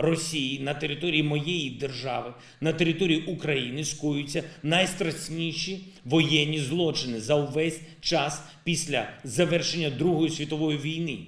Росії на території моєї держави, на території України скоюються найстрашніші воєнні злочини за увесь час після завершення Другої світової війни.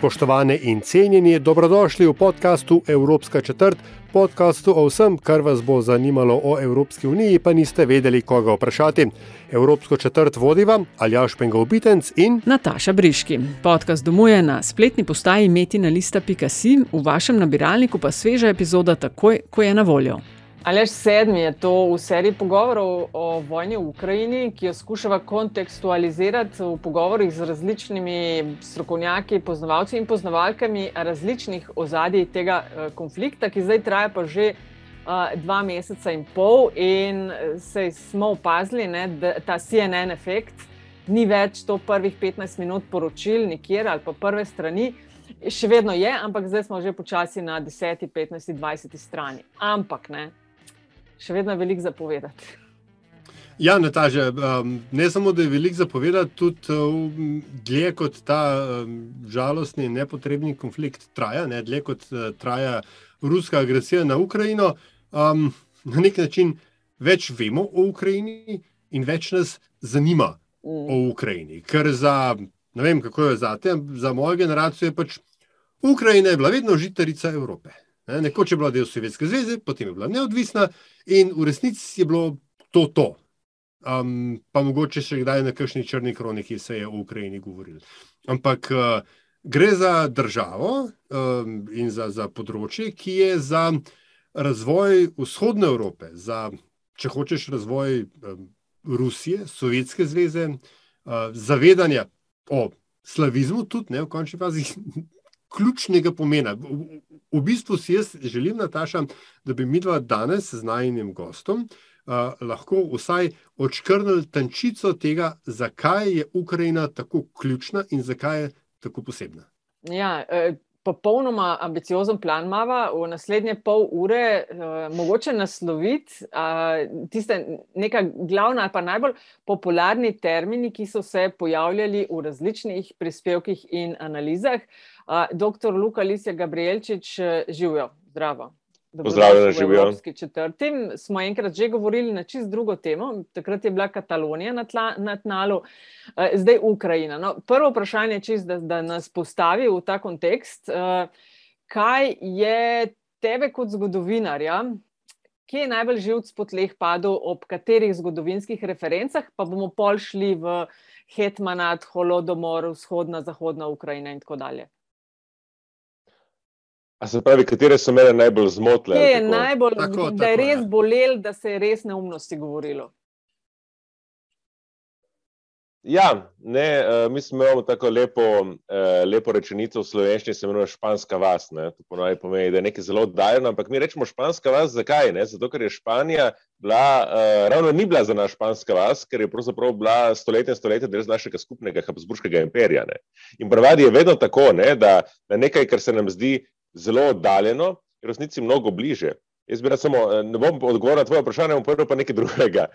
Spoštovane in cenjeni, dobrodošli v podkastu Evropska četrt, podkastu o vsem, kar vas bo zanimalo o Evropski uniji, pa niste vedeli, koga vprašati. Evropsko četrt vodiva Aljaš Pengovitenc in Nataša Briški. Podcast domuje na spletni postaji metina.si, v vašem nabiralniku pa sveža epizoda takoj, ko je na voljo. Alež sedmi je to v seriji pogovorov o vojni v Ukrajini, ki jo skušava kontekstualizirati v pogovorih z različnimi strokovnjaki, poznavalci in poznavalkami različnih ozadij tega eh, konflikta, ki zdaj traja pa že uh, dva meseca in pol. In se smo opazili, ne, da ta CNN efekt ni več to prvih 15 minut poročil, nikjer ali pa prve strani. Še vedno je, ampak zdaj smo že počasi na 10, 15, 20 strani. Ampak ne, še vedno veliko zapovedati. Ja, Nataža, um, ne samo, da je veliko zapovedati, tudi um, dlje kot ta um, žalostni in nepotrebni konflikt traja, ne, dlje kot uh, traja ruska agresija na Ukrajino, um, na nek način več vemo o Ukrajini in več nas zanima mm. o Ukrajini. Ker za, ne vem, kako je za te, za mojo generacijo je pač Ukrajina je bila vedno žitarica Evrope. Ne, nekoč je bila del Sovjetske zveze, potem je bila neodvisna in v resnici je bilo to to. Um, pa mogoče še kdaj na kakšni črni kroniki se je o Ukrajini govorilo. Ampak uh, gre za državo um, in za, za področje, ki je za razvoj vzhodne Evrope, za, če hočeš, razvoj um, Rusije, Sovjetske zveze, uh, zavedanja o slavizmu, tudi ne v končni fazi. Ključnega pomena. V, v bistvu si jaz želim, Nataša, da bi mi dva danes z najnim gostom uh, lahko vsaj odškrnili tančico tega, zakaj je Ukrajina tako ključna in zakaj je tako posebna. Ja, eh, popolnoma ambiciozen plan imamo v naslednje pol ure, eh, mogoče nasloviti eh, tiste nekaj glavna ali pa najbolj popularni termini, ki so se pojavljali v različnih prispevkih in analizah. Doktor Luka Lisja Gabrielčič, živijo, zdravo. Pozdravljeni, živijo. Evropski četrti. Smo enkrat že govorili na čist drugo temo, takrat je bila Katalonija na, tla, na tnalu, zdaj Ukrajina. No, prvo vprašanje je čist, da, da nas postavi v ta kontekst. Kaj je tebe kot zgodovinarja, kje je najbolj živc po tleh padel, ob katerih zgodovinskih referencah, pa bomo pol šli v Hetmanat, Holodomor, vzhodna, zahodna Ukrajina in tako dalje. A se pravi, katere so mene najbolj zmotile? Kje je najbolj, tako, da je tako, res ja. bolel, da se je res neumnosti govorilo? Ja, ne, uh, mi smo imeli tako lepo, uh, lepo rečenico v slovenščini, se imenuje španska vas. Ne, to ponovi pomeni, da je nekaj zelo oddaljeno, ampak mi rečemo španska vas, zakaj? Ne? Zato, ker je Španija bila, uh, ravno ni bila za nas španska vas, ker je pravzaprav bila stoletja in stoletja del našega skupnega Habsburškega imperija. Ne? In pravadi je vedno tako, ne, da, da nekaj, kar se nam zdi zelo oddaljeno, v resnici mnogo bliže. Jaz bi rad samo, ne bom odgovoril na tvoje vprašanje, bom povedal pa nekaj drugega.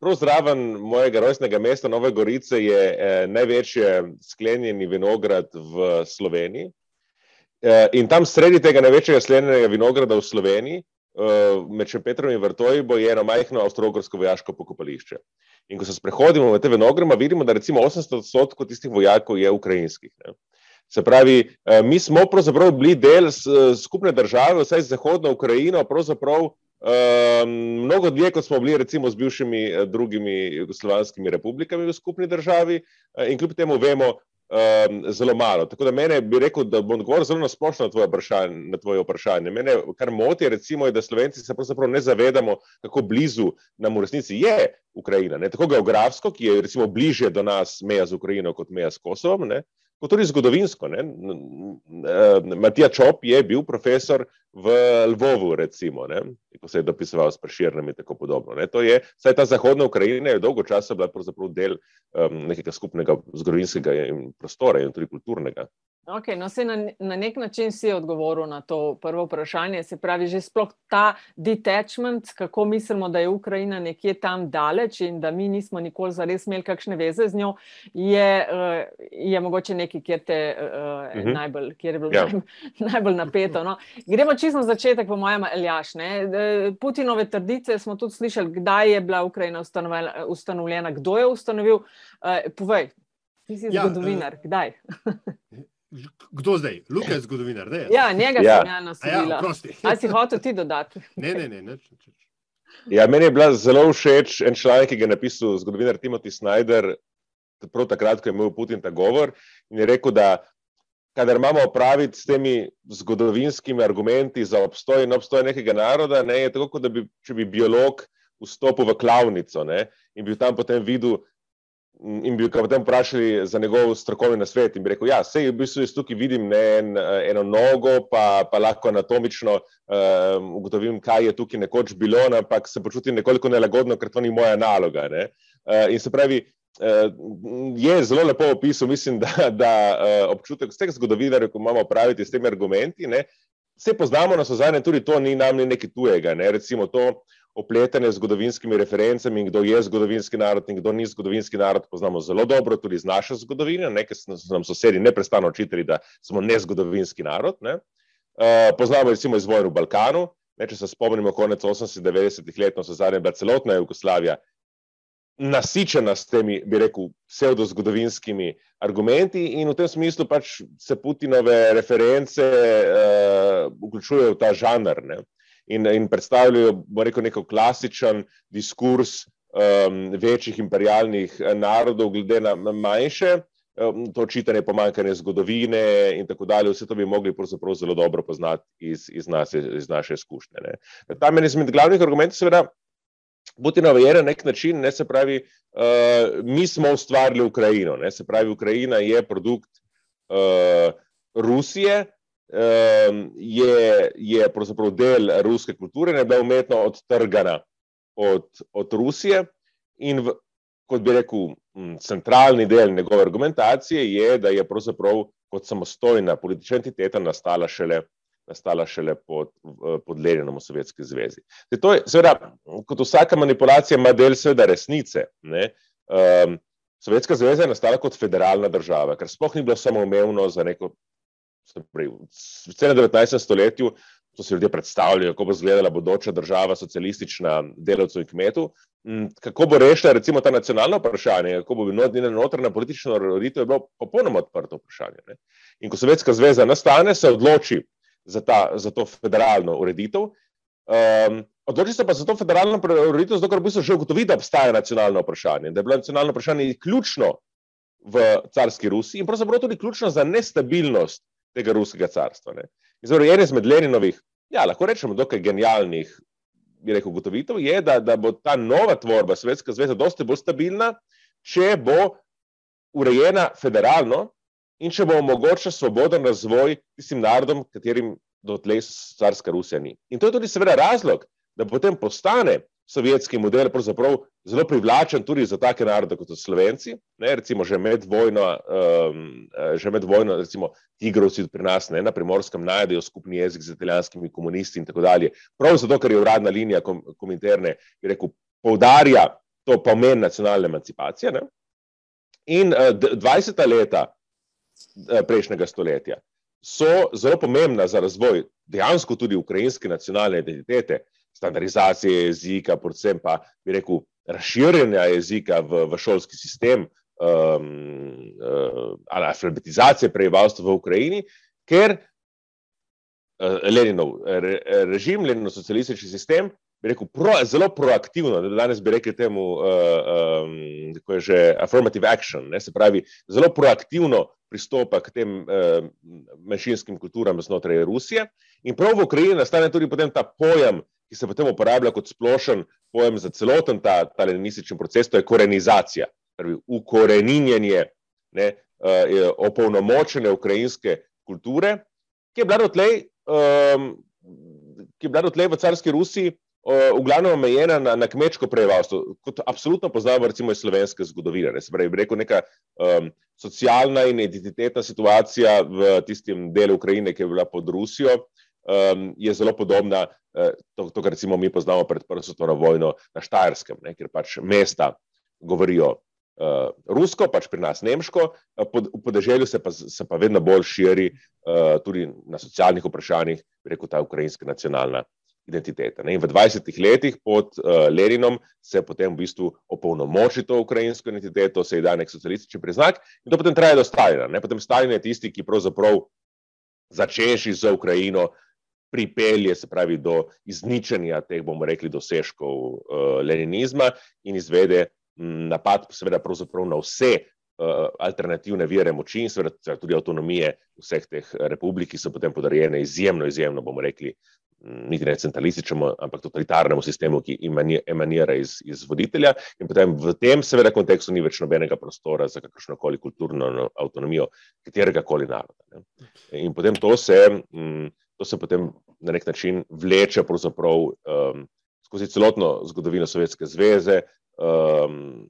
Prav zraven mojega rojstnega mesta Nove Gorice je največji sklenjeni vinograd v Sloveniji. In tam sredi tega največjega sklenjenega vinograda v Sloveniji, med Šepetrom in Vrtojbo, je eno majhno avstrogorsko vojaško pokopališče. In ko se sprehodimo med te vinograma, vidimo, da recimo 80 odstotkov tistih vojakov je ukrajinskih. Ne? Se pravi, mi smo pravzaprav bili del skupne države, vsaj zahodno Ukrajino, pravzaprav um, mnogo dlje, kot smo bili recimo z bivšimi drugimi jugoslovanskimi republikami v skupni državi in kljub temu vemo, um, zelo malo. Tako da mene bi rekel, da bom odgovoril zelo nasplošno na tvoje vprašanje. Na tvoje vprašanje. Mene, kar moti, recimo, je, da Slovenci se pravzaprav ne zavedamo, kako blizu nam v resnici je Ukrajina. Ne? Tako geografsko, ki je recimo bliže do nas meja z Ukrajino kot meja s Kosovom. Ne? Kot tudi zgodovinsko. Ne? Matija Čop je bil profesor v Lvovu, recimo, ne? ko se je dopisoval s Preširnem in tako podobno. Ne? To je, saj ta zahodna Ukrajina je dolgo časa bila del um, nekega skupnega zgodovinskega prostora in tudi kulturnega. Okay, no, na, na nek način si odgovoril na to prvo vprašanje. Se pravi, že sploh ta detachment, kako mislimo, da je Ukrajina nekje tam daleč in da mi nismo nikoli zares imeli kakšne veze z njo, je, uh, je mogoče nekaj, kjer, te, uh, uh -huh. najbolj, kjer je bilo ja. najbolj, najbolj napeto. No. Gremo čisto na začetek, po mojem, Eljaš. Ne. Putinove trdice smo tudi slišali, kdaj je bila Ukrajina ustanovljena, kdo je ustanovil. Uh, povej, ti si ja, zgodovinar, kdaj? Kdo zdaj? Luka je zgodovinar. Ne? Ja, njega ja. sem jaz naslovila. Ja, Ali si hotel ti dodati? Ne, ne, ne. ne. Ja, meni je bila zelo všeč en članek, ki ga je napisal zgodovinar Timothy Snyder, prav takrat, ko je imel Putin ta govor. In je rekel, da kadar imamo opraviti s temi zgodovinskimi argumenti za obstoj in obstoj nekega naroda, ne, je tako, kot da bi, če bi biolog vstopil v klavnico ne, in bi tam potem videl in bi ga potem vprašali za njegov strokovni nasvet. In bi rekel, ja, se v bistvu jaz tukaj vidim ne, en, eno nogo, pa, pa lahko anatomično um, ugotovim, kaj je tukaj nekoč bilo, ampak se počutim nekoliko nelagodno, ker to ni moja naloga. Uh, in se pravi. Uh, je zelo lepo opisal, mislim, da, da uh, občutek vseh zgodovinarjev, ko imamo praviti s temi argumenti, ne, vse poznamo, na so zadnje, tudi to ni nam nekaj tujega. Ne. Recimo to, opletene z zgodovinskimi referencami, kdo je zgodovinski narod in kdo ni zgodovinski narod, poznamo zelo dobro tudi iz naše zgodovine, ker so nam sosedi neprestano očitali, da smo nezgodovinski narod. Ne. Uh, poznamo recimo iz vojne v Balkanu, ne, če se spomnimo konec 80-90-ih let, no so zadnje bila celotna Jugoslavija nasičena s temi, bi rekel, pseudo-zgodovinskimi argumenti, in v tem smislu pač se Putinove reference uh, vključujejo v ta žanr. Ne in, in predstavljajo, bo rekel, neko klasičen diskurs um, večjih imperialnih eh, narodov, glede na manjše. Um, to čitanje pomankanja zgodovine, in tako dalje, vse to bi mogli zelo dobro poznati iz, iz, nas, iz naše izkušnje. Ne. Tam je izmed glavnih argumentov, seveda, Putinova je na nek način, ne se pravi, uh, mi smo ustvarili Ukrajino, ne se pravi, Ukrajina je produkt uh, Rusije, je, je pravzaprav del ruske kulture, ne bila umetno odtrgana od, od Rusije. In, v, kot bi rekel, centralni del njegove argumentacije je, da je pravzaprav kot samostojna politična entiteta nastala šele. Nastala šele pod, pod Leninom v Sovjetski zvezi. To je, seveda, kot vsaka manipulacija, ima del seveda resnice. Um, Sovjetska zveza je nastala kot federalna država, ker sploh ni bilo samoumevno za neko v celem 19. stoletju so si ljudje predstavljali, kako bo izgledala bodoča država, socialistična, delavcev in kmetov. Mm, kako bo rešila recimo ta nacionalna vprašanja, kako bo bila njena notranja politična ureditev, je bilo popolnoma odprto vprašanje. Ne? In ko Sovjetska zveza nastane, se odloči za, ta, za to federalno ureditev. Um, odloči se pa za to federalno ureditev, zato ker v bistvu že ugotovi, da obstaja nacionalno vprašanje, da je bilo nacionalno vprašanje ključno v carski Rusiji in pravzaprav tudi ključno za nestabilnost tega ruskega carstva. Zdaj, en izmed Leninovih, ja, lahko rečemo, dokaj genialnih, rekel, ugotovitev je, da, da bo ta nova tvorba Svetska zveza dosti bolj stabilna, če bo urejena federalno in če bo omogočila svoboden razvoj tistim narodom, katerim dotlej carska Rusija ni. In to je tudi seveda razlog, da potem postane sovjetski model zelo privlačen tudi za take narode kot so Slovenci. Ne, recimo, že med vojno, um, že med vojno recimo, tigrovci pri nas ne, na primorskem najdejo skupni jezik z italijanskimi komunisti in tako dalje. Prav zato, ker je uradna linija komenterne, ki rekel, poudarja to pomen nacionalne emancipacije. Ne. In uh, 20. leta uh, prejšnjega stoletja so zelo pomembna za razvoj dejansko tudi ukrajinske nacionalne identitete, standardizacije jezika, predvsem pa bi rekel razširjanja jezika v, v šolski sistem um, uh, ali alfabetizacije prebivalstva v Ukrajini, ker uh, Leninov re, režim, Leninov socialistični sistem rekel, pro, zelo proaktivno, da danes bi rekli temu, uh, um, je že affirmative action, ne, se pravi, zelo proaktivno pristopa k tem uh, manjšinskim kulturam znotraj Rusije. In prav v Ukrajini nastane tudi potem ta pojem, ki se potem uporablja kot splošen pojem za celoten ta, ta leninistični proces, to je korenizacija, torej ukoreninjenje ne, uh, opolnomočene ukrajinske kulture, ki je bila dotlej. Um, Ki je bila dotlej v carski Rusiji v glavnem omejena na, na kmečko prebivalstvo, kot absolutno poznamo, recimo iz slovenske zgodovine. Ne, se pravi, rekel, neka um, socialna in identitetna situacija v tistem delu Ukrajine, ki je bila pod Rusijo, um, je zelo podobna uh, to, to, kar recimo mi poznamo pred Prvo svetovno vojno na Štajerskem, ne, kjer pač mesta govorijo uh, rusko, pač pri nas nemško, uh, pod, v podeželju se pa, se pa vedno bolj širi uh, tudi na socialnih vprašanjih, rekel, ta ukrajinska nacionalna identitete. Ne? In v 20 letih pod uh, Leninom se potem v bistvu opolnomoči to ukrajinsko identiteto, se ji da nek socialistični priznak in to potem traja do Stalina. Ne? Potem Stalin je tisti, ki pravzaprav začeši z Ukrajino pripelje, se pravi, do izničenja teh, bomo rekli, dosežkov uh, leninizma in izvede m, napad, seveda, pravzaprav na vse. Alternativne vire moči in seveda tudi avtonomije vseh teh republik, ki so potem podarjene izjemno, izjemno, bomo rekli, niti ne centralističnemu, ampak totalitarnemu sistemu, ki emanira iz, iz voditelja. In potem v tem, seveda, kontekstu ni več nobenega prostora za kakršno koli kulturno no, avtonomijo katerega koli naroda. Ne. In potem to se, to se potem na nek način vleče um, skozi celotno zgodovino Sovjetske zveze um,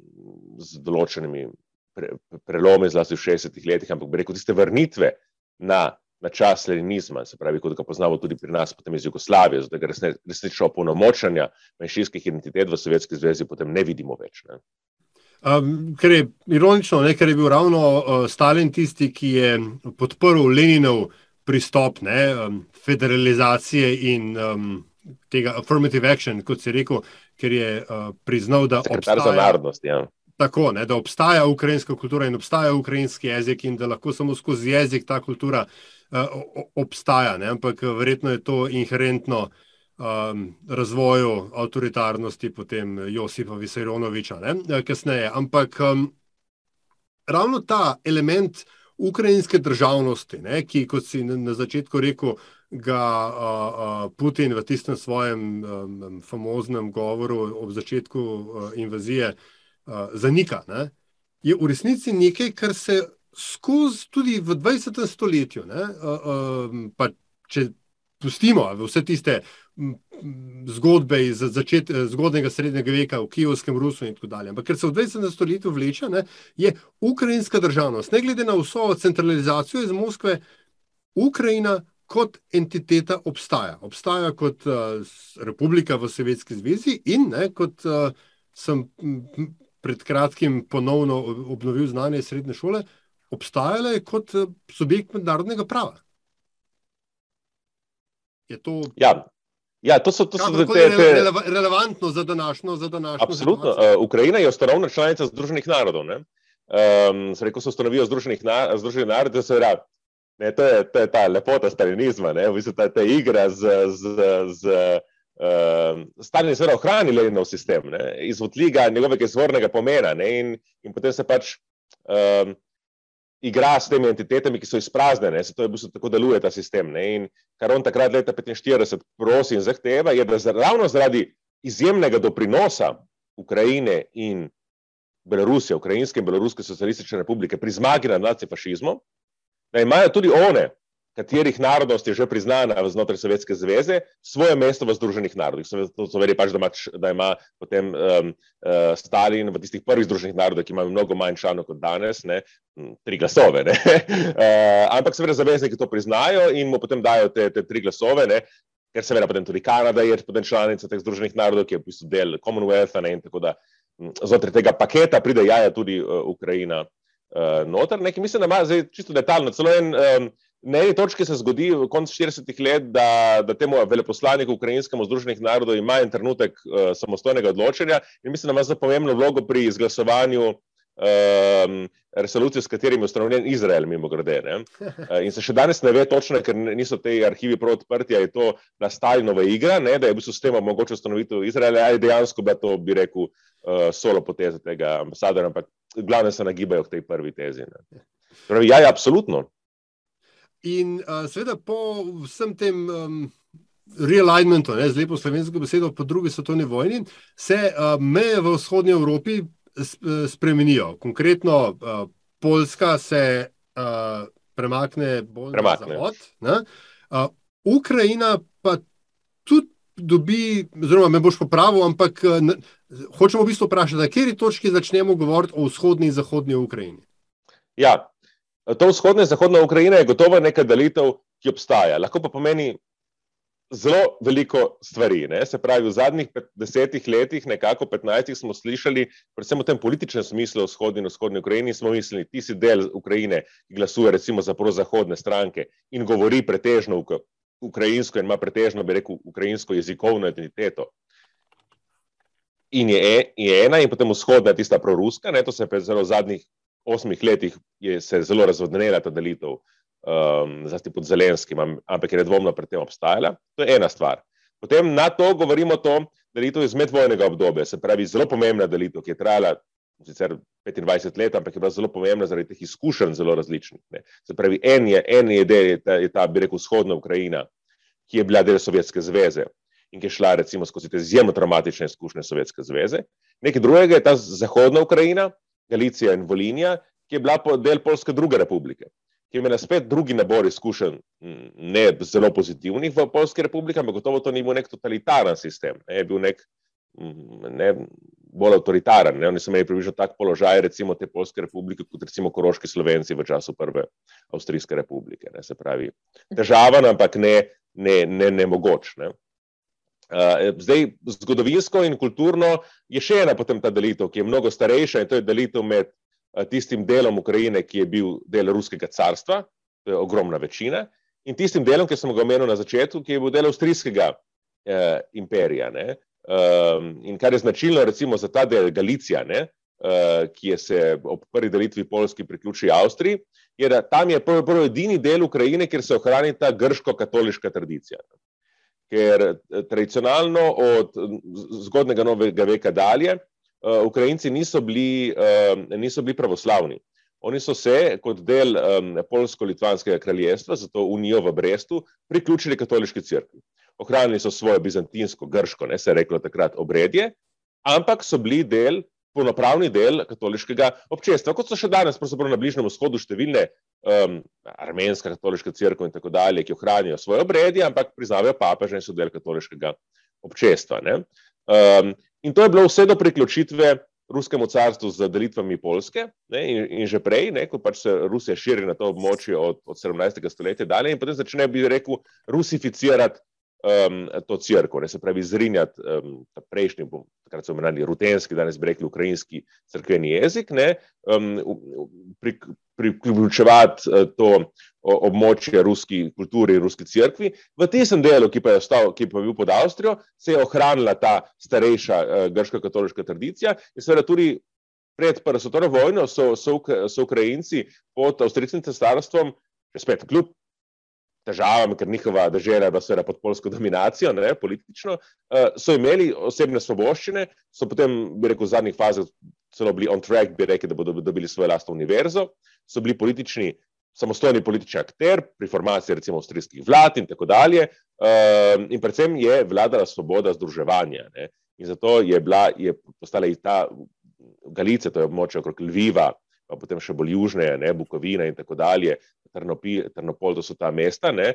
z določenimi pre, prelomi, zlasti v 60-ih letih, ampak bi rekel, tiste vrnitve na na čas leninizma, se pravi, kot ga poznamo tudi pri nas, potem iz Jugoslavije, zato ga resnično opolnomočanja manjšinskih identitet v Sovjetski zvezi potem ne vidimo več. Ne. Um, ker je ironično, ne, ker je bil ravno uh, Stalin tisti, ki je podprl Leninov pristop ne, um, federalizacije in um, tega affirmative action, kot je rekel, ker je uh, priznal, da obstaja narodnost. Ja. Tako, ne, da obstaja ukrajinska kultura in obstaja ukrajinski jezik, in da lahko samo skozi jezik ta kultura uh, uh, obstaja, ne? ampak eh, verjetno je to inherentno um, razvoju avtoritarnosti, potem Josipa Visajronoviča, eh, kasneje. Ampak um, ravno ta element ukrajinske državnosti, ne? ki, kot si na, začetku rekel, ga uh, uh, Putin v tistem svojem um, famoznem govoru ob začetku uh, invazije uh, zanika. Ne? Je v resnici nekaj, kar se skozi tudi v 20. stoletju. Ne, uh, uh, če pustimo vse tiste zgodbe iz začet, zgodnega srednjega veka v Kijevskem Rusu in tako dalje. Ampak ker se v 20. stoletju vleče, ne, je ukrajinska državnost, ne glede na vso centralizacijo iz Moskve, Ukrajina. Kot entiteta obstaja. Obstaja kot uh, republika v Sovjetski zvezi, in ne, kot uh, sem pred kratkim ponovno obnovil znanje srednje šole, obstajala je kot eh, subjekt mednarodnega prava. Je to. Ja. Ja, to so, to so te, te, te... relevantno za današnjo. Za današnjo Absolutno. Uh, Ukrajina je ustanovna članica Združenih narodov. Um, rekel so, ustanovijo Združenih, na, Združenih narodov, se pravi, ne, to, je, to je ta lepota stalinizma, ne, v bistvu ta, ta igra z. z, z uh, Stalin je seveda ohranil Leninov sistem, ne, izvodljiga njegovega izvornega pomena ne, in, in potem se pač. Um, igra s temi entitetami, ki so izpraznjene. Zato je v bistvu tako deluje ta sistem. Ne? In kar on takrat, leta 1945, prosi in zahteva, je, da ravno zaradi izjemnega doprinosa Ukrajine in Belorusije, Ukrajinske in Beloruske socialistične republike pri zmagi nad nacifašizmom, da imajo tudi one katerih narodnost je že priznana znotraj Sovjetske zveze, svoje mesto v Združenih narodih. To so verjeli pač, da ima, da ima potem um, uh, Stalin v tistih prvih Združenih narodih, ki imajo mnogo manj članov kot danes, ne, tri glasove. uh, ampak seveda zavezniki to priznajo in mu potem dajo te, te tri glasove. Ne, Ker seveda potem tudi Kanada je potem članica teh združenih narodov, ki je v bistvu del Commonwealtha ne, in tako da znotraj tega paketa pride jaja tudi uh, Ukrajina uh, noter. Nekaj mislim, da ima zdaj čisto detaljno, celo en um, Na eni točki se zgodi v koncu 40-ih let, da, da temu veleposlaniku Ukrajinskemu združenih narodov ima en trenutek uh, samostojnega odločanja in mislim, da ima zelo pomembno vlogo pri izglasovanju um, resolucije, s katerimi je ustanovljen Izrael, mimo grede. Uh, in se še danes ne ve točno, ker niso te arhivi prav odprti, ali je to na Stalinova igra, ne? da je v bistvu s tem mogoče ustanovitev Izraela, ali dejansko bi to, bi rekel, uh, solo poteza tega ambasadora, ampak glavne se nagibajo k tej prvi tezi. Pravi, ja, ja, absolutno. In uh, seveda po vsem tem. Um realignmentu, ne, z lepo slovensko besedo, po drugi svetovni vojni, se uh, meje v vzhodnji Evropi spremenijo. Konkretno, uh, Poljska se uh, premakne bolj premakne. na zahod, uh, Ukrajina pa tudi dobi, oziroma me boš popravil, ampak ne, hočemo v bistvu vprašati, na kateri točki začnemo govoriti o vzhodni in zahodni Ukrajini. Ja, to vzhodna in zahodna Ukrajina je gotovo neka delitev, ki obstaja. Lahko pa pomeni zelo veliko stvari. Ne? Se pravi, v zadnjih desetih letih, nekako petnajstih, smo slišali, predvsem v tem političnem smislu, v vzhodni in vzhodni Ukrajini, smo mislili, ti si del Ukrajine, ki glasuje recimo za prozahodne stranke in govori pretežno ukrajinsko in ima pretežno, bi rekel, ukrajinsko jezikovno identiteto. In je, e, je ena, in potem vzhodna, tista proruska, ne? to se je zelo v zadnjih osmih letih je se zelo razvodnila ta delitev um, zlasti pod Zelenskim, ampak je nedvomno pred tem obstajala. To je ena stvar. Potem na to govorimo to delitev iz medvojnega obdobja, se pravi zelo pomembna delitev, ki je trajala sicer 25 let, ampak je bila zelo pomembna zaradi teh izkušenj zelo različnih. Ne. Se pravi, en je, en je del, je ta, je ta, bi rekel, vzhodna Ukrajina, ki je bila del Sovjetske zveze in ki je šla recimo skozi te izjemno traumatične izkušnje Sovjetske zveze. Nekaj drugega je ta zahodna Ukrajina, Galicija in Volinija, ki je bila del Polske druge republike ki je imela spet drugi nabor izkušenj, ne zelo pozitivnih v Polski republiki, ampak gotovo to ni bil nek totalitaren sistem, ne, je bil nek ne, bolj avtoritaren. Ne. Oni so imeli približno tak položaj, recimo te Polske republike, kot recimo Koroški Slovenci v času prve Avstrijske republike. Ne. Se pravi, težaven, ampak ne, ne, ne, ne mogoč. Ne. Uh, zdaj, zgodovinsko in kulturno je še ena potem ta delitev, ki je mnogo starejša in to je delitev med Eh, tistim delom Ukrajine, ki je bil del ruskega carstva, to je ogromna večina, in tistim delom, ki sem ga omenil na začetku, ki je bil del avstrijskega eh, imperija. Um, in kar je značilno recimo za ta del Galicija, ne, uh, ki je se ob prvi delitvi Polski priključil Avstriji, je, da tam je prvi, prvi edini del Ukrajine, kjer se ohrani ta grško-katoliška tradicija. Ker tradicionalno od zgodnega novega veka dalje uh, Ukrajinci niso bili, niso bili pravoslavni. Oni so se kot del um, Polsko-Litvanskega kraljestva, zato Unijo v Brestu, priključili katoliški crkvi. Ohranili so svojo bizantinsko, grško, ne se je reklo takrat, obredje, ampak so bili del, polnopravni del katoliškega občestva, kot so še danes, pravzaprav na Bližnjem vzhodu, številne um, armenska katoliška crkva in tako dalje, ki ohranijo svoje obredje, ampak priznavajo papeža in so del katoliškega občestva. Um, In to je bilo vse do priključitve ruskemu carstvu z delitvami Polske ne, in, in že prej, ne, ko pač se Rusija širi na to območje od, od 17. stoletja dalje in potem začne, bi rekel, rusificirati um, to crkvo, se pravi, zrinjati um, ta prejšnji, takrat so imenovali rutenski, danes bi rekli ukrajinski crkveni jezik, ne, um, pri, priključevati uh, to območje ruski kulturi in ruski crkvi. V tistem delu, ki pa je, ostal, ki pa je bil pod Avstrijo, se je ohranila ta starejša uh, grško-katoliška tradicija in seveda tudi pred Prvo svetovno vojno so, so, so Ukrajinci pod avstrijskim cesarstvom, spet kljub težavam, ker njihova država je bila pod polsko dominacijo, ne, politično, uh, so imeli osebne svoboščine, so potem, bi rekel, v zadnjih fazah celo bili on track, bi rekli, da bodo dobili svojo lastno univerzo, so bili politični samostojni politični akter pri formaciji recimo avstrijskih vlad in tako dalje. Um, in predvsem je vladala svoboda združevanja. Ne? In zato je, bila, je postala ta Galicija, to je območje okrog Lviva, pa potem še bolj južne, ne, Bukovina in tako dalje, Trnopol, to so ta mesta, ne,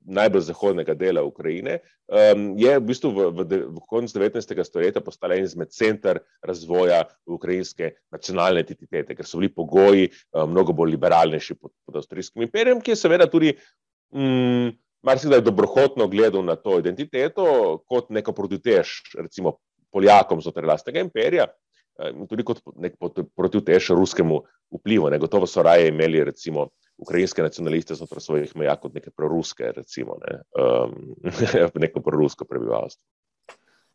najbolj zahodnega dela Ukrajine, um, je v bistvu v, v, v koncu 19. stoletja postala en izmed center razvoja ukrajinske nacionalne identitete, ker so bili pogoji um, mnogo bolj liberalnejši pod, pod avstrijskim imperijem, ki je seveda tudi um, marsikdaj dobrohotno gledal na to identiteto kot neko produtež, recimo Poljakom znotraj lastnega imperija, Eh, tudi kot nek protivtež ruskemu vplivu. Ne. Gotovo so raje imeli recimo ukrajinske nacionaliste znotraj svojih meja kot neke proruske, recimo, ne. um, neko prorusko prebivalstvo.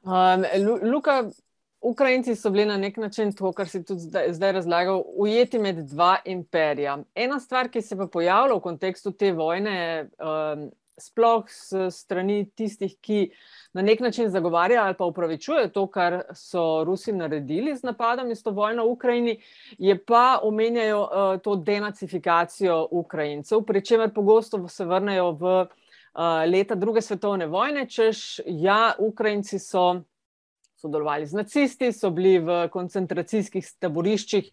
Um, Luka, Ukrajinci so bili na nek način, to, kar si tudi zdaj, zdaj razlagal, ujeti med dva imperija. Ena stvar, ki se je pojavila v kontekstu te vojne, um, sploh s strani tistih, ki na nek način zagovarjajo ali pa upravičujejo to, kar so Rusi naredili z napadom in s to vojno v Ukrajini, je pa omenjajo uh, to denacifikacijo Ukrajincev, pri čemer pogosto se vrnejo v uh, leta druge svetovne vojne, češ, ja, Ukrajinci so sodelovali z nacisti, so bili v koncentracijskih taboriščih,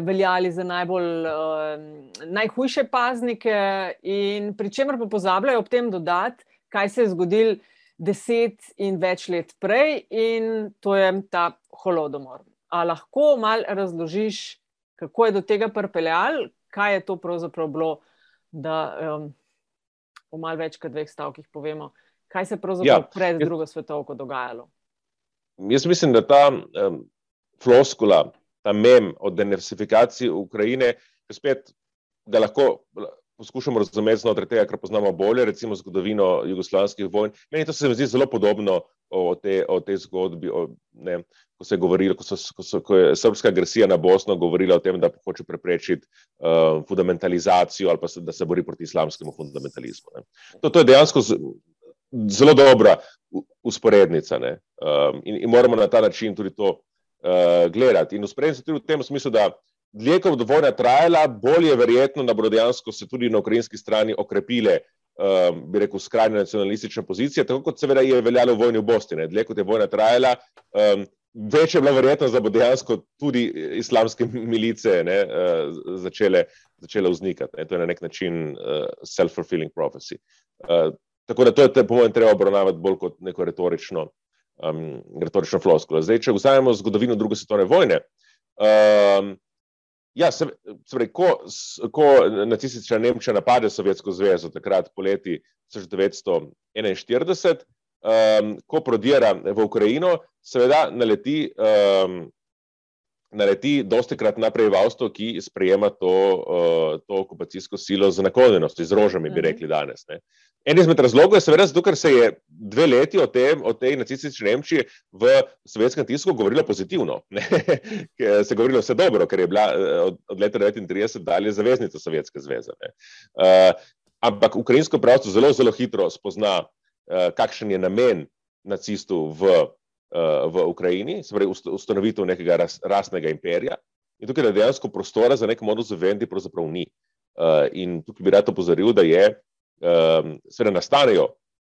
veljali za najbolj, uh, najhujše paznike, in pri čemer pa pozabljajo ob tem dodati, kaj se je zgodilo deset in več let prej, in to je ta holodomor. A lahko malo razložiš, kako je do tega pripeljal, kaj je to pravzaprav bilo, da um, v malo več kot dveh stavkih povemo, kaj se je pravzaprav ja, pred drugo svetovko dogajalo. Jaz mislim, da ta um, floskula, ta mem o denesifikaciji Ukrajine, spet ga lahko poskušamo razumeti znotraj tega, kar poznamo bolje, recimo zgodovino jugoslavskih vojn. Meni to se mi zdi zelo podobno o, te, o tej zgodbi, o, ne, ko, se je govorilo, ko, so, ko, so, ko je srpska agresija na Bosno govorila o tem, da hoče preprečiti uh, fundamentalizacijo ali pa se, da se bori proti islamskemu fundamentalizmu. To, to je dejansko z, zelo dobra usporednica. Um, in, in moramo na ta način tudi to uh, gledati. In usporednica tudi v tem smislu, da dlje kot bo vojna trajala, bolje je verjetno, da bodo dejansko se tudi na ukrajinski strani okrepile. Um, bi rekel, skrajne nacionalistične pozicije, tako kot seveda je veljalo v vojni v Bosni. Dlje kot je vojna trajala, um, več je bila verjetnost, da bo dejansko tudi islamske milice ne, uh, začele, začele vznikati. Ne. To je na nek način uh, self-fulfilling prophecy. Uh, Tako da to je, po mojem, treba obravnavati bolj kot neko retorično, um, retorično floskulo. Zdaj, če vzamemo zgodovino druge svetovne vojne, um, ja, se, se pravi, ko, ko nacistična Nemčija napade Sovjetsko zvezo, takrat poleti 1941, um, ko prodira v Ukrajino, seveda naleti. Um, naleti dosti krat na prebivalstvo, ki sprejema to, uh, to okupacijsko silo z naklonjenostjo, z rožami, bi mhm. rekli danes. Ne. En izmed razlogov je seveda zato, ker se je dve leti o, tem, o tej nacistični Nemčiji v sovjetskem tisku govorilo pozitivno. se je govorilo vse dobro, ker je bila eh, od, od leta 1939 dalje zaveznica Sovjetske zveze. Uh, ampak ukrajinsko pravstvo zelo, zelo hitro spozna, uh, kakšen je namen nacistov v v Ukrajini, se pravi ustanovitev nekega ras, rasnega imperija. In tukaj dejansko prostora za nek modus vivendi, pravzaprav ni. Uh, in tukaj bi rad opozoril, da je, um, seveda, nastanejo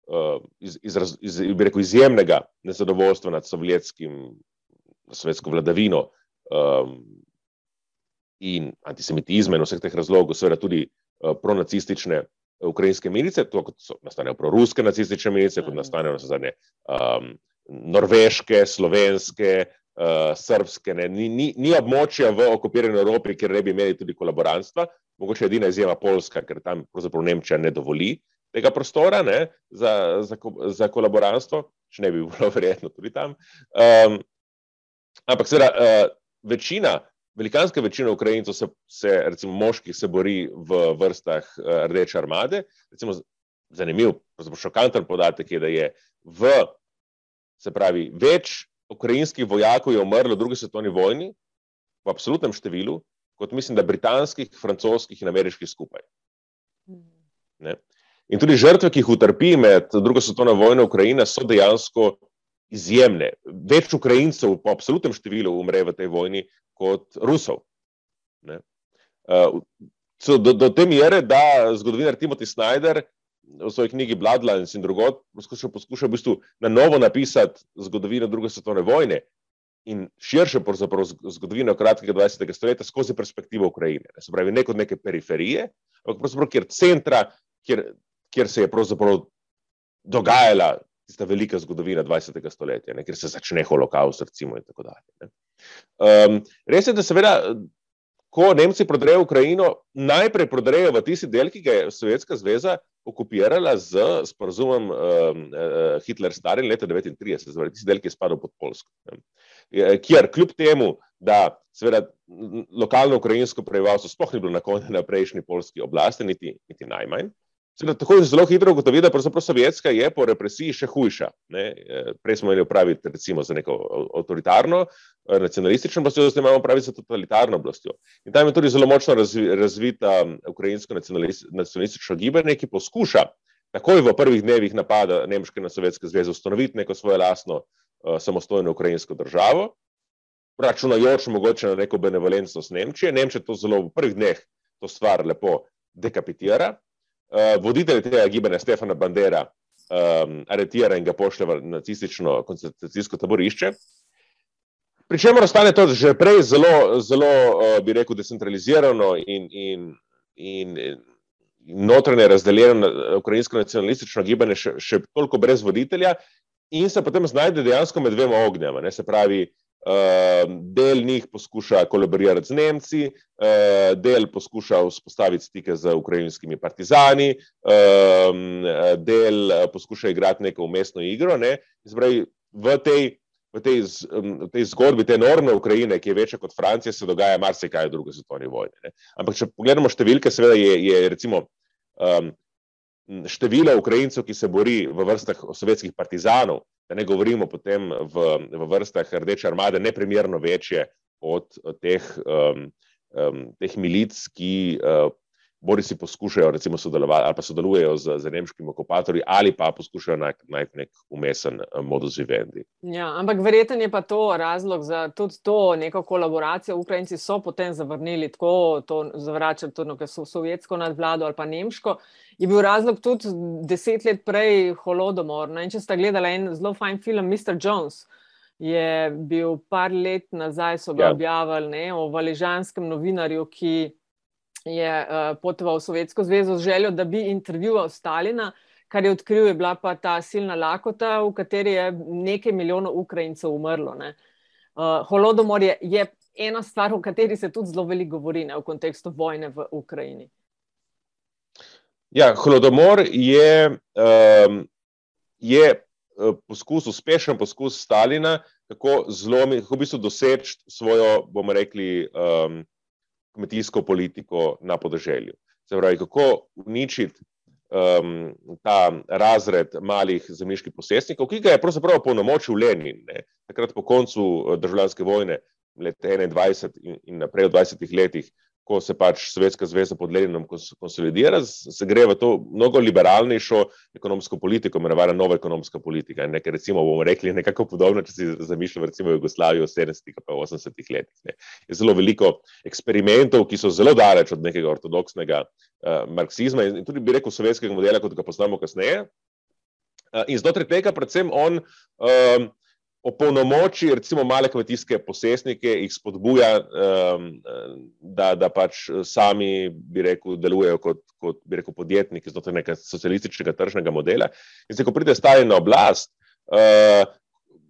uh, iz, iz, iz, iz, rekel, izjemnega nezadovoljstva nad sovjetskim, sovjetsko vladavino um, in antisemitizmom in vseh teh razlogov, seveda tudi uh, pronacistične. Ukrajinske milice, kot so nastanejo proruske nacistične milice, kot nastanejo na zadnje um, norveške, slovenske, uh, srpske. Ni, ni, ni območja v okupirani Evropi, kjer ne bi imeli tudi kolaborantstva, mogoče edina izjema Poljska, ker tam pravzaprav Nemčija ne dovoli tega prostora ne, za, za, za kolaborantstvo, če ne bi bilo verjetno tudi tam. Um, ampak seveda uh, večina. Velikanska večina Ukrajincev, se, se, recimo moških, se bori v vrstah Rdeče armade. Recimo, zanimiv, šokanten podatek je, da je v Se pravi, več ukrajinskih vojakov je umrlo v drugi svetovni vojni, v absolutnem številu, kot mislim, da britanskih, francoskih in ameriških skupaj. Ne? In tudi žrtve, ki jih utrpi med drugo svetovno vojno Ukrajina, so dejansko izjemne. Več Ukrajincev po absolutnem številu umre v tej vojni kot Rusov. Uh, do, do te mere, da zgodovinar Timothy Snyder v svoji knjigi Bloodlines in drugot poskušal, poskušal v bistvu na novo napisati zgodovino druge svetovne vojne in širše zgodovino kratkega 20. stoletja skozi perspektivo Ukrajine. Ne, se pravi, ne kot neke periferije, ampak pravzaprav kjer centra, kjer, kjer se je pravzaprav dogajala tista velika zgodovina 20. stoletja, ne, kjer se začne holokaust, recimo in tako dalje. Um, res je, da seveda ko Nemci prodrejo Ukrajino, najprej prodrejo v tisti del, ki ga je Sovjetska zveza okupirala z sporozumom uh, Hitler-Stalin leta 1939, torej tisti del, ki je spadal pod Polsko. Kjer kljub temu, da seveda lokalno ukrajinsko prebivalstvo sploh ni bilo naklonjeno na prejšnji polski oblasti, niti, niti najmanj, Seveda, tako je zelo hitro ugotoviti, da pravzaprav sovjetska je po represiji še hujša. Ne? Eh, prej smo imeli opraviti recimo za neko avtoritarno, eh, nacionalistično oblastjo, zdaj imamo opraviti za totalitarno oblastjo. In tam je tudi zelo močno razvi, razvita ukrajinsko nacionalistično gibanje, ki poskuša takoj v prvih dnevih napada Nemške na Sovjetske zveze ustanoviti neko svojo lastno uh, samostojno ukrajinsko državo, računajoč mogoče na neko benevolentnost Nemčije. Nemčija to zelo v prvih dneh to stvar lepo dekapitira voditelj tega gibanja Stefana Bandera um, aretira in ga pošlje v nacistično koncentracijsko taborišče. Pričemer ostane to že prej zelo, zelo uh, bi rekel, decentralizirano in, in, in, in notranje razdeljeno ukrajinsko nacionalistično gibanje še, še toliko brez voditelja in se potem znajde dejansko med dvema ognjama. Ne, se pravi, del njih poskuša kolaborirati z Nemci, eh, del poskuša vzpostaviti stike z ukrajinskimi partizani, ehm, del eh, poskuša igrati neko umestno igro. Ne. Zbrej, v, tej, v, tej, v tej zgodbi te enormne Ukrajine, ki je večja kot Francija, se dogaja marsikaj v drugi svetovni vojni. Ne. Ampak, če pogledamo številke, seveda je, je recimo. Um, število Ukrajincev, ki se bori v vrstah sovjetskih partizanov, da ne govorimo potem v, v vrstah Rdeče armade, neprimerno večje od teh, um, um, teh milic, ki uh, bori si poskušajo recimo sodelovati ali pa sodelujejo z, z nemškimi okupatorji ali pa poskušajo najti nek umesen uh, modus vivendi. Ja, ampak verjeten je pa to razlog za tudi to neko kolaboracijo. Ukrajinci so potem zavrnili tako, to zavračali tudi neko sovjetsko nadvlado ali pa nemško. Je bil razlog tudi deset let prej holodomor. No, če ste gledali en zelo fajn film, Mr. Jones, je bil par let nazaj, so ga ja. objavili ne, o valižanskem novinarju, ki je uh, potoval v Sovjetsko zvezo z željo, da bi intervjuval Stalina. Kar je odkril, je bila pa ta silna lakota, v kateri je nekaj milijonov Ukrajincev umrlo. Uh, holodomor je, je ena stvar, o kateri se tudi zelo veliko govori ne, v kontekstu vojne v Ukrajini. Ja, holodomor je, um, je uh, poskus, uspešen poskus Stalina, kako zlomiti, kako v bistvu doseči svojo, bomo rekli, um, kmetijsko politiko na podeželju. Se pravi, kako uničiti um, ta razred malih zemljiških posestnikov, ki ga je pravzaprav polnomočil Lenin, ne? takrat po koncu uh, državljanske vojne, leta 21 in, in naprej v 20 letih, ko se pač Sovjetska zveza pod Leninom konsolidira, se gre v to mnogo liberalnejšo ekonomsko politiko, imenovana nova ekonomska politika. Nekaj, recimo, bomo rekli nekako podobno, če si zamišljamo recimo Jugoslavijo v 70-ih in 80-ih letih. Ne. Je zelo veliko eksperimentov, ki so zelo daleč od nekega ortodoksnega uh, marksizma in tudi bi rekel sovjetskega modela, kot ga poznamo kasneje. Uh, in znotraj tega predvsem on uh, opolnomoči, recimo, male kmetijske posestnike, jih spodbuja, um, da, da pač sami, bi rekel, delujejo kot, kot bi rekel, podjetniki znotraj nekega socialističnega tržnega modela. In zdaj, ko pride Stalin na oblast, uh,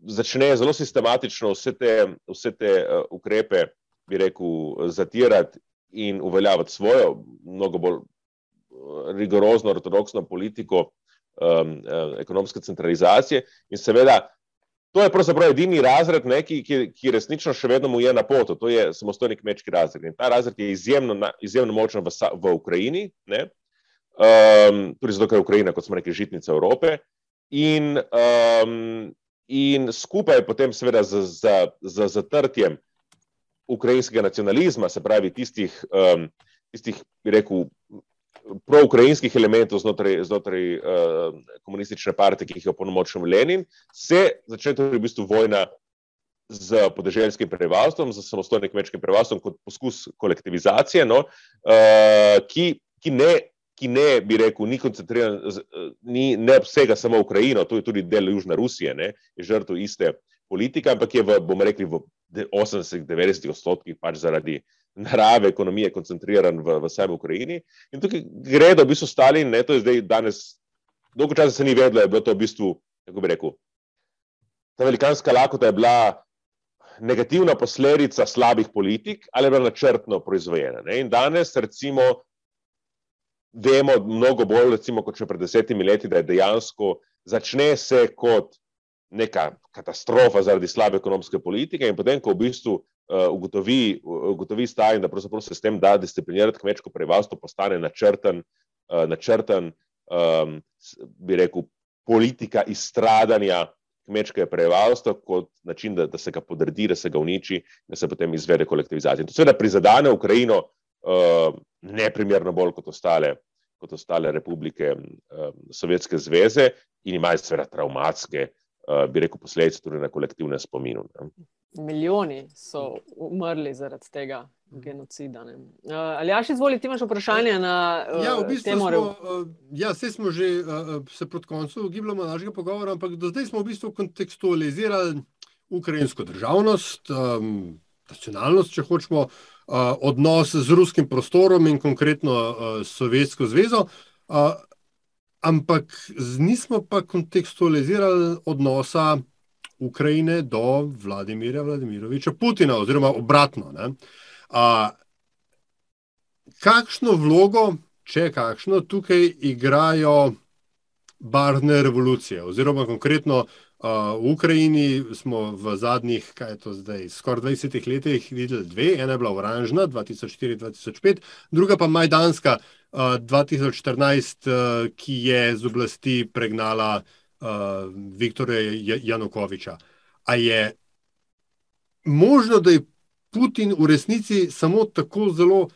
začne zelo sistematično vse te, vse te uh, ukrepe, bi rekel, zatirati in uveljaviti svojo, mnogo bolj uh, rigorozno, ortodoksno politiko um, uh, ekonomske centralizacije in seveda. To je pravzaprav edini razred, ne, ki, ki, ki resnično še vedno mu je na potu. To je samostojni kmečki razred. In ta razred je izjemno, izjemno močen v, v Ukrajini, um, tudi zato, ker je Ukrajina, kot smo rekli, žitnica Evrope. In, um, in skupaj potem, seveda, z, z, z zatrtjem ukrajinskega nacionalizma, se pravi tistih, um, tistih rekel, proukrajinskih elementov znotraj, znotraj uh, komunistične partije, ki jih je opolnomočil Lenin, se začne torej v bistvu vojna z podeželjskim prebivalstvom, z samostojnim kmečkim prebivalstvom, kot poskus kolektivizacije, no, uh, ki, ki, ne, ki ne bi rekel, ni koncentriran, ni, ne obsega samo Ukrajino, to je tudi del Južne Rusije, ne, je žrtev iste politike, ampak je v, bomo rekli, v 80-90 odstotkih pač zaradi narave ekonomije koncentriran v, v sami Ukrajini. In tukaj gre, da v bistvu Stalin, ne, to je zdaj danes, dolgo časa se ni vedlo, da je bilo to v bistvu, kako bi rekel, ta velikanska lakota je bila negativna posledica slabih politik ali je bila načrtno proizvojena. Ne. In danes, recimo, vemo mnogo bolj, recimo, kot še pred desetimi leti, da je dejansko začne se kot neka katastrofa zaradi slabe ekonomske politike in potem, ko v bistvu ugotovi, ugotovi Stalin, da se s tem da disciplinirati kmečko prebivalstvo, postane načrten, uh, načrten um, bi rekel, politika izstradanja kmečkega prebivalstva kot način, da, da se ga podredi, da se ga uniči, da se potem izvede kolektivizacija. In to seveda prizadene Ukrajino uh, neprimerno bolj kot ostale, kot ostale republike uh, Sovjetske zveze in imajo seveda traumatske, uh, bi rekel, posledice tudi na kolektivne spominu. Ne. Milijoni so umrli zaradi tega genocida. Uh, ali jaš izvoli, ti imaš vprašanje na uh, ja, v bistvu temo? Smo, uh, ja, vse smo že uh, se proti koncu gibljamo našega pogovora, ampak do zdaj smo v bistvu kontekstualizirali ukrajinsko državnost, um, nacionalnost, če hočemo, uh, odnos z ruskim prostorom in konkretno uh, Sovjetsko zvezo. Uh, ampak nismo pa kontekstualizirali odnosa Ukrajine do Vladimirja Vladimiroviča Putina, oziroma obratno. Ne? A, kakšno vlogo, če kakšno, tukaj igrajo barvne revolucije? Oziroma, konkretno v Ukrajini smo v zadnjih, kaj je to zdaj, skoraj 20 letih videli dve. Ena je bila oranžna, 2004-2005, druga pa majdanska, a, 2014, a, ki je z oblasti pregnala Viktorja Janukoviča. A je možno, da je Putin v resnici samo tako zelo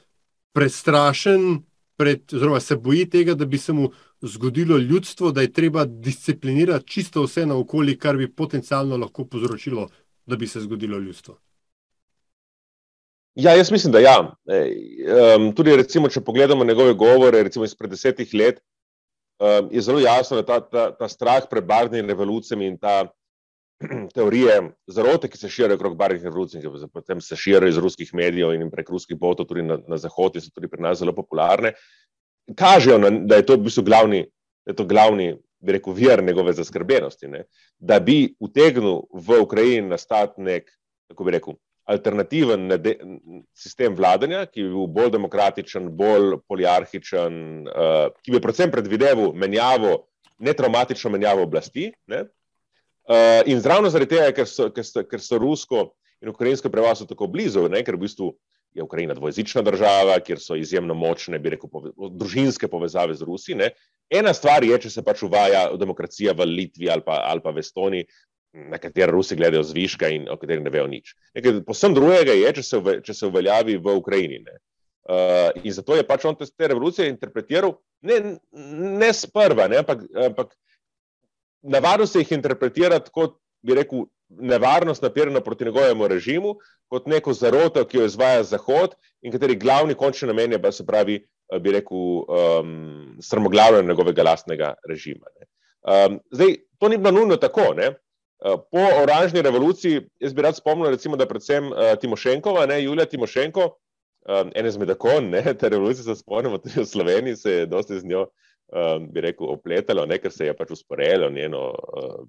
prestrašen, pred, oziroma se boji tega, da bi se mu zgodilo ljudstvo, da je treba disciplinirati čisto vse naokoli, kar bi potencialno lahko povzročilo, da bi se zgodilo ljudstvo. Ja, jaz mislim, da ja. Um, tudi, recimo, če pogledamo njegove govore, recimo izpred desetih let, um, je zelo jasno, da ta, ta, ta strah pred barvnimi revolucijami in ta teorije zarote, ki se širijo okrog barvnih revolucij, ki potem se širijo iz ruskih medijev in prek ruskih botov tudi na, na zahod, so tudi pri nas zelo popularne, kažejo, na, da je to v bistvu glavni, da je to glavni bi rekel, vir njegove zaskrbenosti. Ne? Da bi utegnil v Ukrajini nastati nek, kako bi rekel, alternativen sistem vladanja, ki bi bil bolj demokratičen, bolj poliarhičen, uh, ki bi predvsem predvideval menjavo, netraumatično menjavo oblasti. Ne? Uh, in zravno zaradi tega, ker so, ker so, ker so rusko in ukrajinsko prebivalstvo tako blizu, ne, ker v bistvu je Ukrajina dvojezična država, kjer so izjemno močne, bi rekel, pove, družinske povezave z Rusi. Ne. Ena stvar je, če se pač uvaja demokracija v Litvi ali pa, ali pa v Estoniji, na katero Rusi gledajo zviška in o kateri ne vejo nič. Nekaj posebno drugega je, če se, uve, če se uveljavi v Ukrajini. Ne. Uh, in zato je pač on te, te revolucije interpretiral ne, ne sprva, ne, ampak, ampak navadno se jih interpretirati kot, bi rekel, nevarnost napirana proti njegovemu režimu, kot neko zaroto, ki jo izvaja Zahod in kateri glavni končni namen je, pa se pravi, bi rekel, um, strmoglavljanje njegovega lastnega režima. Um, zdaj, to ni bilo nujno tako. Ne? Po oranžni revoluciji, jaz bi rad spomnil, recimo, da predvsem uh, Timošenkova, ne, Julija Timošenko, um, ene zmed akon, ne, te revolucije se spomnimo tudi v Sloveniji, se je dosti z njo um, bi rekel, opletalo, ne, ker se je pač usporedilo njeno uh,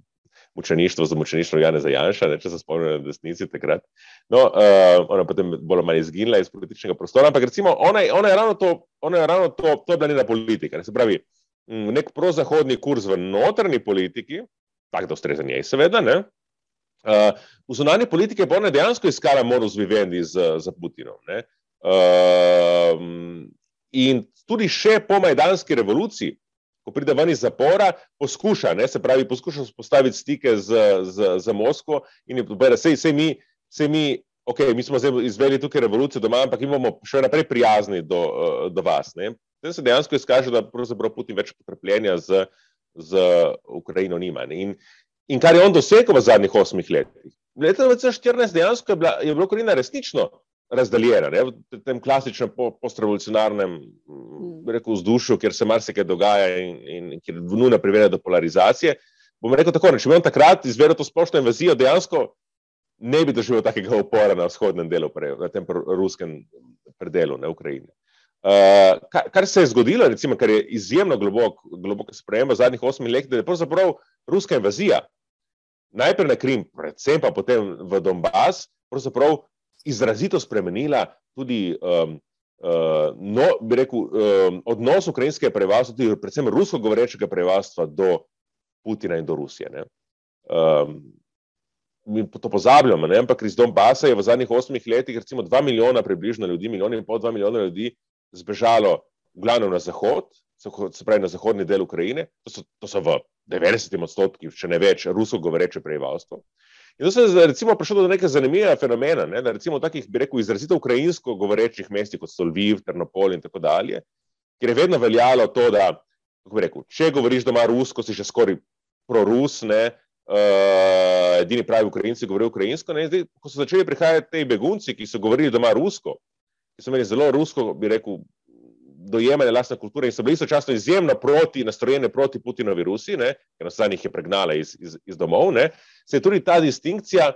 mučeništvo za mučeništvo Jana Zajanša, ne, če se spomnim na desnici takrat. No, uh, ona potem bolj ali manj izginila iz političnega prostora, ampak recimo ona, ona je ravno to, ona je ravno to, to je bila njena politika. Ne, se pravi, nek prozahodni kurs v notrni politiki, tak da ustreza njej seveda, ne, uh, v zunanji politiki pa ona dejansko iskala modus vivendi z, z Putinom. Ne, uh, in tudi še po Majdanski revoluciji, ko pride ven iz zapora, poskuša, ne, se pravi, poskuša postaviti stike z, z, z Moskvo in je povedal, sej, sej mi, sej mi, ok, mi smo zdaj izveli tukaj revolucijo doma, ampak imamo še naprej prijazni do, do vas. Ne. Zdaj se dejansko izkaže, da pravzaprav Putin več potrpljenja z, z Ukrajino nima. Ne. In, in kar je on dosegel v zadnjih osmih letih. Leta 2014 dejansko je bila, je bila Ukrajina resnično razdaljena, ne, v tem klasičnem postrevolucionarnem mm. vzdušju, kjer se marsikaj dogaja in, in, in kjer nujno privede do polarizacije. Bom rekel tako, ne, če bi on takrat izvedel to splošno invazijo, dejansko ne bi doživel takega upora na vzhodnem delu, pre, na tem ruskem predelu, ne Ukrajine. Uh, kar, kar se je zgodilo, recimo, kar je izjemno globok, globoko sprejem v zadnjih osmih letih, da je pravzaprav ruska invazija, najprej na Krim, predvsem pa potem v Donbass, pravzaprav izrazito spremenila tudi um, uh, no, rekel, um, odnos ukrajinskega prebivalstva, tudi predvsem rusko govorečega prebivalstva do Putina in do Rusije. Um, mi to pozabljamo, ne? ampak iz Donbasa je v zadnjih osmih letih recimo dva milijona približno ljudi, milijon in pol, dva milijona ljudi zbežalo v glavnem na zahod, se pravi na zahodni del Ukrajine, to so, to so v 90 odstotkih, če ne več, rusko govoreče prebivalstvo. In to se je recimo prišlo do neke zanimive fenomena, ne, da recimo v takih, bi rekel, izrazito ukrajinsko govorečih mestih kot so Lviv, Ternopol in tako dalje, kjer je vedno veljalo to, da, kako bi rekel, če govoriš doma rusko, si že skoraj prorus, ne, uh, edini pravi ukrajinci govorijo ukrajinsko, ne, zdaj, ko so začeli prihajati te begunci, ki so govorili doma rusko, ki so imeli zelo rusko, bi rekel, dojemanje lastne kulture in so bili istočasno izjemno proti, nastrojene proti Putinovi Rusiji, ker nas je pregnala iz, iz, iz domov, ne, se je tudi ta distinkcija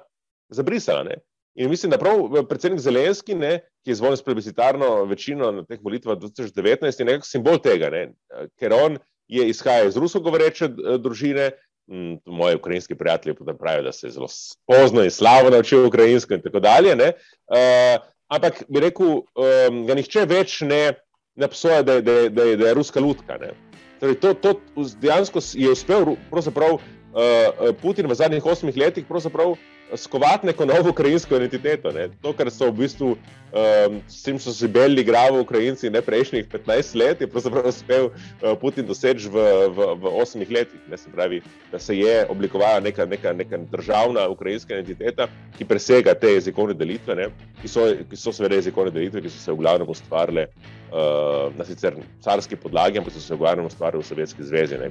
zabrisala. Ne. In mislim, da prav eh, predsednik Zelenski, ne, ki je izvoljen s plebiscitarno večino na teh volitvah 2019, je nekako simbol tega, ne, ker on je izhaja iz rusko govoreče eh, družine. Mm, moji ukrajinski prijatelji pravijo, da se je zelo pozno in slabo naučil ukrajinsko, in tako dalje. Uh, ampak bi rekel, um, da nihče več ne, ne obsoja, da, da, da, da je ruska lutka. Torej, to, to dejansko je uspel uh, Putin v zadnjih osmih letih skovati neko novo ukrajinsko identiteto. Ne. To, kar so v bistvu um, s tem, so si belili gravo Ukrajinci ne prejšnjih 15 let, je pravzaprav uspel uh, Putin doseči v, v, v osmih letih. Ne, se pravi, da se je oblikovala neka, neka, neka državna ukrajinska identiteta, ki presega te jezikovne delitve, ne, ki, so, ki so seveda jezikovne delitve, ki so se v glavnem ustvarile. Uh, na sicer carski podlagi, ampak so se v glavnem ustvarjali v Sovjetski zvezi. Ne,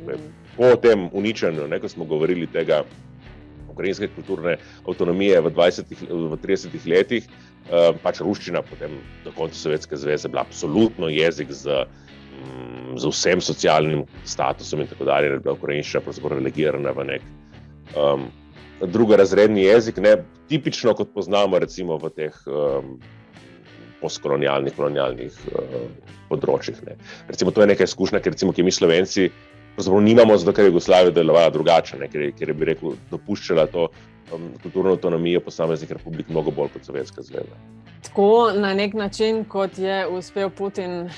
po tem uničenju, ne, ko smo govorili tega, ukrajinske kulturne avtonomije v, 20, v 30 letih, eh, pač ruščina, potem do konca Sovjetske zveze, bila absolutno jezik z, mm, z vsem socialnim statusom in tako dalje, da je bila ukrajinščina pravzaprav relegirana v nek um, drugorazredni jezik, ne tipično kot poznamo recimo v teh. Um, Postkolonialnih, kolonialnih uh, področjih. Ne. Recimo, to je nekaj izkušnja, ker recimo, mi Slovenci pravzaprav nimamo, zato ker je Jugoslavija delovala drugače, ne, ker, ker je bi rekel, dopuščala to um, kulturno avtonomijo posameznih republik mnogo bolj kot Sovjetska zveza. Tako na nek način, kot je uspel Putin uh,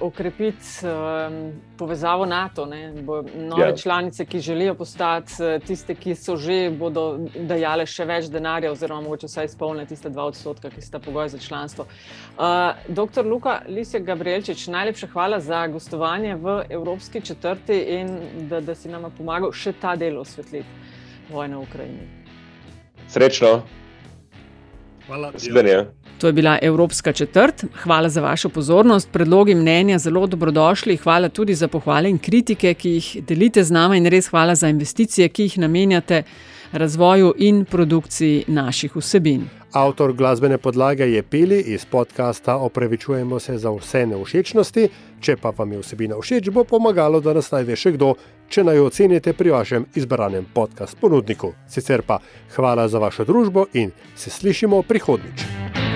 okrepiti um, povezavo NATO, ne, nove yeah. Ja. članice, ki želijo postati uh, tiste, ki so že bodo dajale še več denarja, oziroma mogoče vsaj izpolniti tiste dva odstotka, ki sta pogoj za članstvo. Uh, Doktor Luka Lisek Gabrielčič, najlepša hvala za gostovanje v Evropski četrti in da, da si nam pomagal še ta del osvetliti vojne v Ukrajini. Srečno. Hvala. To je bila Evropska četrt. Hvala za vašo pozornost. Predlogi mnenja zelo dobrodošli. Hvala tudi za pohvale in kritike, ki jih delite z nami, in res hvala za investicije, ki jih namenjate razvoju in produkciji naših vsebin. Avtor glasbene podlage je Peli iz podcasta Opravičujemo se za vse neušečnosti. Če pa vam je vsebina všeč, bo pomagalo, da nas najde še kdo, če naj ocenite pri vašem izbranem podcast ponudniku. Sicer pa hvala za vašo družbo in se slišimo prihodnjič.